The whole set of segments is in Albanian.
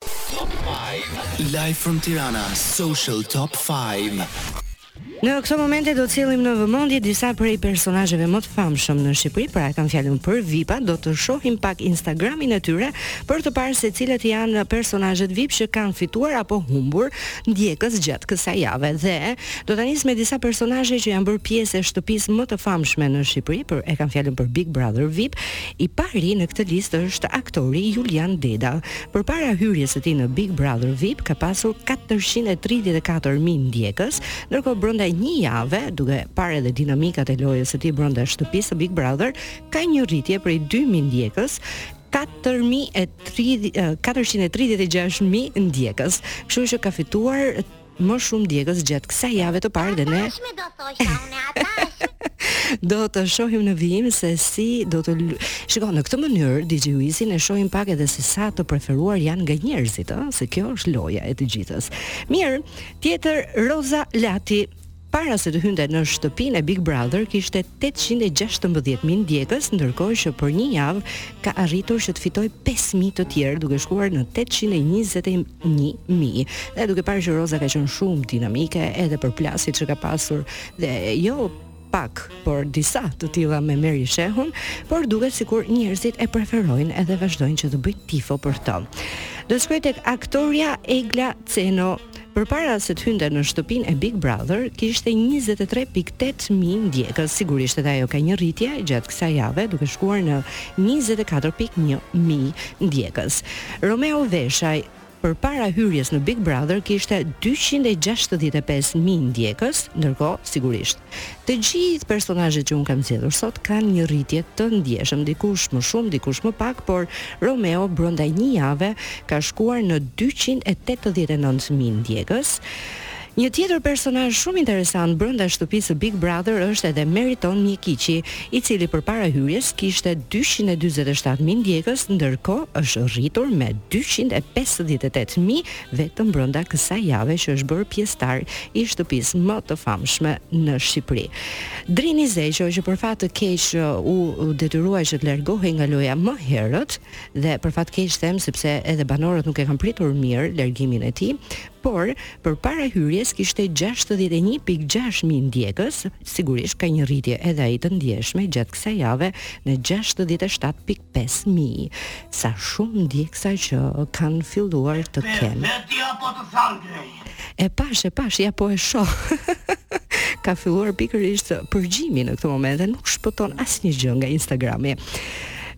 Top Five, live from Tirana, Social Top Five. Në këto momente do të sjellim në vëmendje disa prej personazheve më të famshëm në Shqipëri, pra e kam fjalën për VIP-a, do të shohim pak Instagramin e tyre për të parë se cilët janë personazhet VIP që kanë fituar apo humbur ndjekës gjatë kësaj jave. Dhe do ta nis me disa personazhe që janë bërë pjesë e shtëpisë më të famshme në Shqipëri, pra e kam fjalën për Big Brother VIP, I pari në këtë listë është aktori Julian Deda. Përpara hyrjes së tij në Big Brother Vip ka pasur katërqind e tridhjetë e katër mijë ndjekës, ndërkohë brenda një jave, duke parë edhe dinamikat e lojës së tij brenda shtëpisë së Big Brother, ka një rritje prej dy mijë ndjekës, katër mijë e tridhjetë, katërqind e tridhjetë e gjashtë mijë ndjekës, kështu që ka fituar Më shumë ndjekës gjatë kësaj jave të parë dhe ne do të shohim në vijim se si do të shikoj në këtë mënyrë DJ Wizi ne shohim pak edhe se sa të preferuar janë nga njerëzit, ëh, se kjo është loja e të gjithës. Mirë, tjetër Roza Lati Para se të hynte në shtëpinë e Big Brother kishte tetëqind e gjashtëmbëdhjetë mijë ndjekës, ndërkohë që për një javë ka arritur që të fitojë pesë mijë të tjerë, duke shkuar në tetëqind e njëzet e një mijë. Dhe duke parë që Roza ka qenë shumë dinamike edhe përplasjet që ka pasur dhe jo pak, por disa të tilla me Meri Shehun, por duket sikur njerëzit e preferojnë edhe vazhdojnë që të bëjnë tifo për të. Do shkoj tek aktorja Egla Ceno, Përpara se të hynte në shtëpinë e Big Brother, kishte njëzet e tre pikë tetë mijë ndjekës. Sigurisht edhe ajo ka një rritje gjatë kësaj jave, duke shkuar në njëzet e katër pikë një mijë ndjekës. Romeo Veshaj përpara hyrjes në Big Brother kishte dyqind e gjashtëdhjetë e pesë mijë ndjekës, ndërkohë sigurisht Të gjithë personazhet që unë kam zgjedhur sot kanë një rritje të ndjeshëm, dikush më shumë, dikush më pak, por Romeo brenda një jave ka shkuar në dyqind e tetëdhjetë e nëntë mijë ndjekës. Një tjetër personazh shumë interesant brenda shtëpisë së Big Brother është edhe Meriton Mjekiqi, i cili përpara hyrjes kishte dyqind e dyzet e shtatë mijë ndjekës, ndërkohë është rritur me dyqind e pesëdhjetë e tetë mijë Vetëm brenda kësaj jave që është bërë pjesëtar i shtëpisë më të famshme në Shqipëri. Drini Zeqo që për fat keq u detyrua që të largohej nga loja më herët dhe për fat keq them sepse edhe banorët nuk e kanë pritur mirë largimin e tij, por përpara hyrjes kishte 61.6 mijë ndjekës, sigurisht ka një rritje edhe ai të ndjeshme gjatë kësaj jave në 67. pesë mijë sa shumë ndjeksa që kanë filluar të kenë. Vetë ja po të thashë dje. E pash, e pash, ja po e shoh. ka filluar pikërisht përgjimi në këtë moment dhe nuk shpëton asnjë gjë nga Instagrami.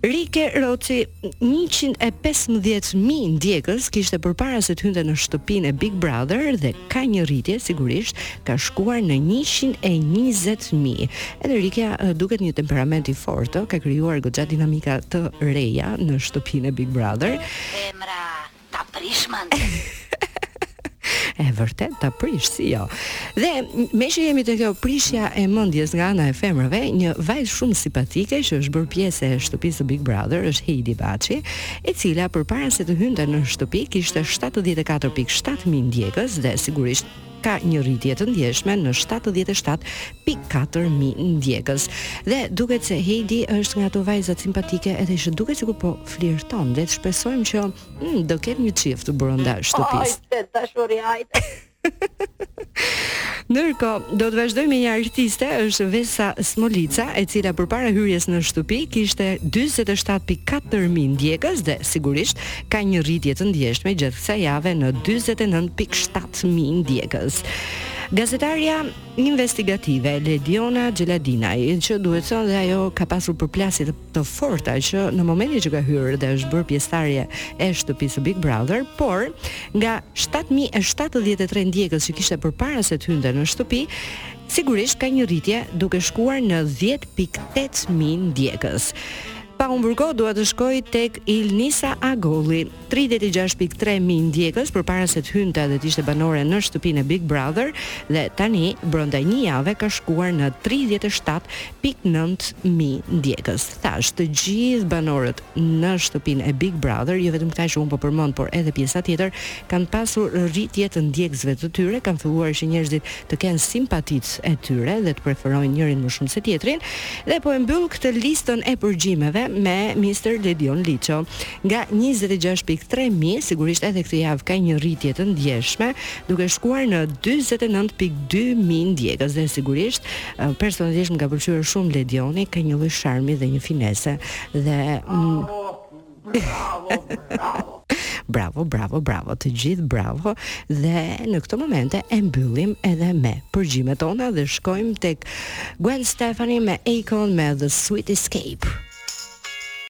Rike Roçi 115.000 ndjekës kishte përpara se të hynte në shtëpinë e Big Brother dhe ka një rritje sigurisht ka shkuar në njëqind e njëzet mijë. Edhe Rikja duket një temperament i fortë, ka krijuar goxha dinamika të reja në shtëpinë e Big Brother. Femra ta prishin mendjen e vërtetë ta prish si jo. Dhe meqë jemi te kjo prishja e mendjes nga ana e femrave, një vajzë shumë simpatike që është bërë pjesë e shtëpisë së Big Brother është Heidi Baçi, e cila përpara se të hynte në shtëpi kishte 74.7 mijë ndjekës dhe sigurisht ka një rritje të ndjeshme në shtatëdhjetë e shtatë pikë katër mijë ndjekës. Dhe duket se Heidi është nga ato vajzat simpatike edhe që duket sikur po flirton dhe të shpresojmë që mm, do kemi një çift brenda shtëpisë. Hajde, dashuri, hajde. Ndërkohë, do të vazhdoj me një artiste, është Vesa Smolica, e cila përpara hyrjes në shtëpi, kishte 47.4 mijë ndjekës dhe sigurisht ka një rritje të ndjeshme gjatë kësaj jave në 49.7 mijë ndjekës. Gazetarja investigative Lediona Xheladinaj, që duhet thënë dhe ajo ka pasur përplasje të, të forta që në momentin që ka hyrë dhe është bërë pjesëtarje e shtëpisë së Big Brother, por nga 7073 ndjekës që kishte përpara se të hynte në shtëpi, sigurisht ka një rritje duke shkuar në 10.8 mijë ndjekës. Pa humbur kohë dua të shkoj tek Ilnisa Agolli, tridhjetë e gjashtë pikë tre mijë ndjekës përpara se të hynte dhe të ishte banore në shtëpinë e Big Brother dhe tani brenda një jave ka shkuar në tridhjetë e shtatë pikë nëntë mijë ndjekës. Thashë të gjithë banorët në shtëpinë e Big Brother, jo vetëm këta që unë po përmend, por edhe pjesa tjetër, kanë pasur rritje të ndjekësve të tyre, kanë filluar që njerëzit të kenë simpatitë e tyre dhe të preferojnë njërin më shumë se tjetrin dhe po e mbyll këtë listën e përgjimeve me Mister Ledion Liço. Nga dyzet e gjashtë pikë tre mijë, sigurisht edhe këtë javë ka një rritje të ndjeshme, duke shkuar në dyzet e nëntë pikë dy mijë ndjekës dhe sigurisht personalisht më ka pëlqyer shumë Ledioni, ka një lloj sharmi dhe një finese dhe Bravo, bravo. Bravo, bravo, bravo, të gjithë bravo dhe në këto momente e mbyllim edhe me përgjimet tona dhe shkojmë tek Gwen Stefani me Akon me The Sweet Escape.